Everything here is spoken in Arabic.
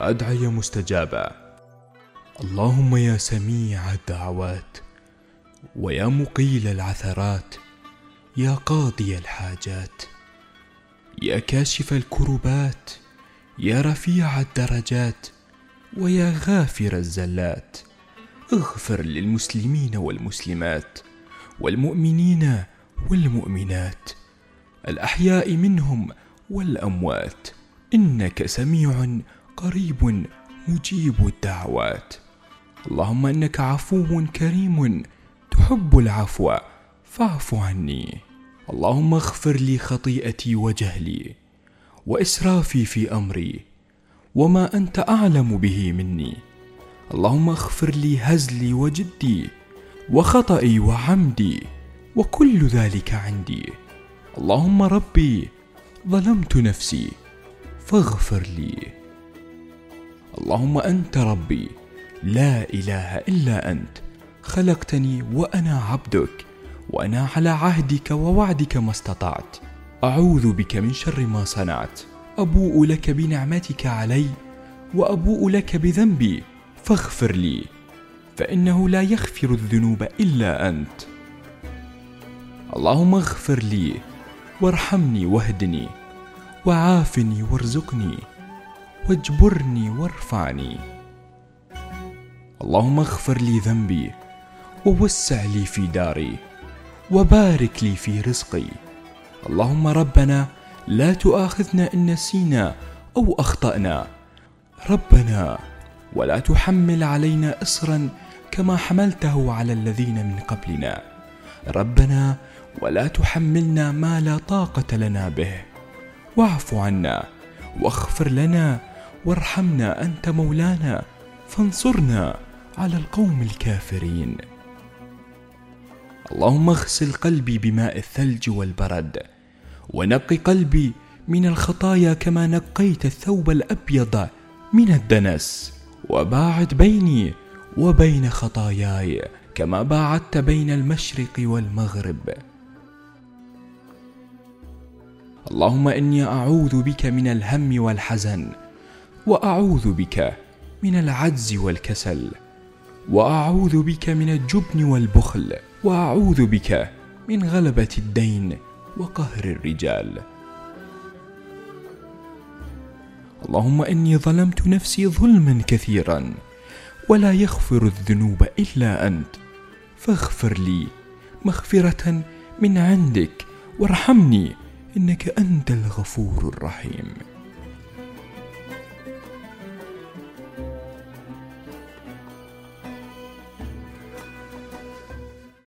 وأدعية مستجابة. اللهم يا سميع الدعوات ويا مقيل العثرات يا قاضي الحاجات يا كاشف الكربات يا رفيع الدرجات ويا غافر الزلات. اغفر للمسلمين والمسلمات والمؤمنين والمؤمنات. الأحياء منهم والأموات. إنك سميع قريب مجيب الدعوات. اللهم إنك عفو كريم تحب العفو فاعف عني. اللهم اغفر لي خطيئتي وجهلي وإسرافي في أمري وما أنت أعلم به مني. اللهم اغفر لي هزلي وجدي وخطئي وعمدي وكل ذلك عندي. اللهم ربي ظلمت نفسي فاغفر لي. اللهم أنت ربي لا إله إلا أنت خلقتني وأنا عبدك وأنا على عهدك ووعدك ما استطعت. أعوذ بك من شر ما صنعت. أبوء لك بنعمتك علي وأبوء لك بذنبي فاغفر لي فإنه لا يغفر الذنوب إلا أنت. اللهم اغفر لي وارحمني واهدني وعافني وارزقني. واجبرني وارفعني. اللهم اغفر لي ذنبي ووسع لي في داري وبارك لي في رزقي. اللهم ربنا لا تؤاخذنا إن نسينا أو أخطأنا. ربنا ولا تحمل علينا اصرا كما حملته على الذين من قبلنا. ربنا ولا تحملنا ما لا طاقة لنا به. واعف عنا واغفر لنا وارحمنا أنت مولانا فانصرنا على القوم الكافرين. اللهم اغسل قلبي بماء الثلج والبرد ونق قلبي من الخطايا كما نقيت الثوب الأبيض من الدنس وباعد بيني وبين خطاياي كما باعدت بين المشرق والمغرب. اللهم إني أعوذ بك من الهم والحزن وأعوذ بك من العجز والكسل وأعوذ بك من الجبن والبخل وأعوذ بك من غلبة الدين وقهر الرجال. اللهم إني ظلمت نفسي ظلما كثيرا ولا يغفر الذنوب إلا أنت. فاغفر لي مغفرة من عندك وارحمني إنك أنت الغفور الرحيم.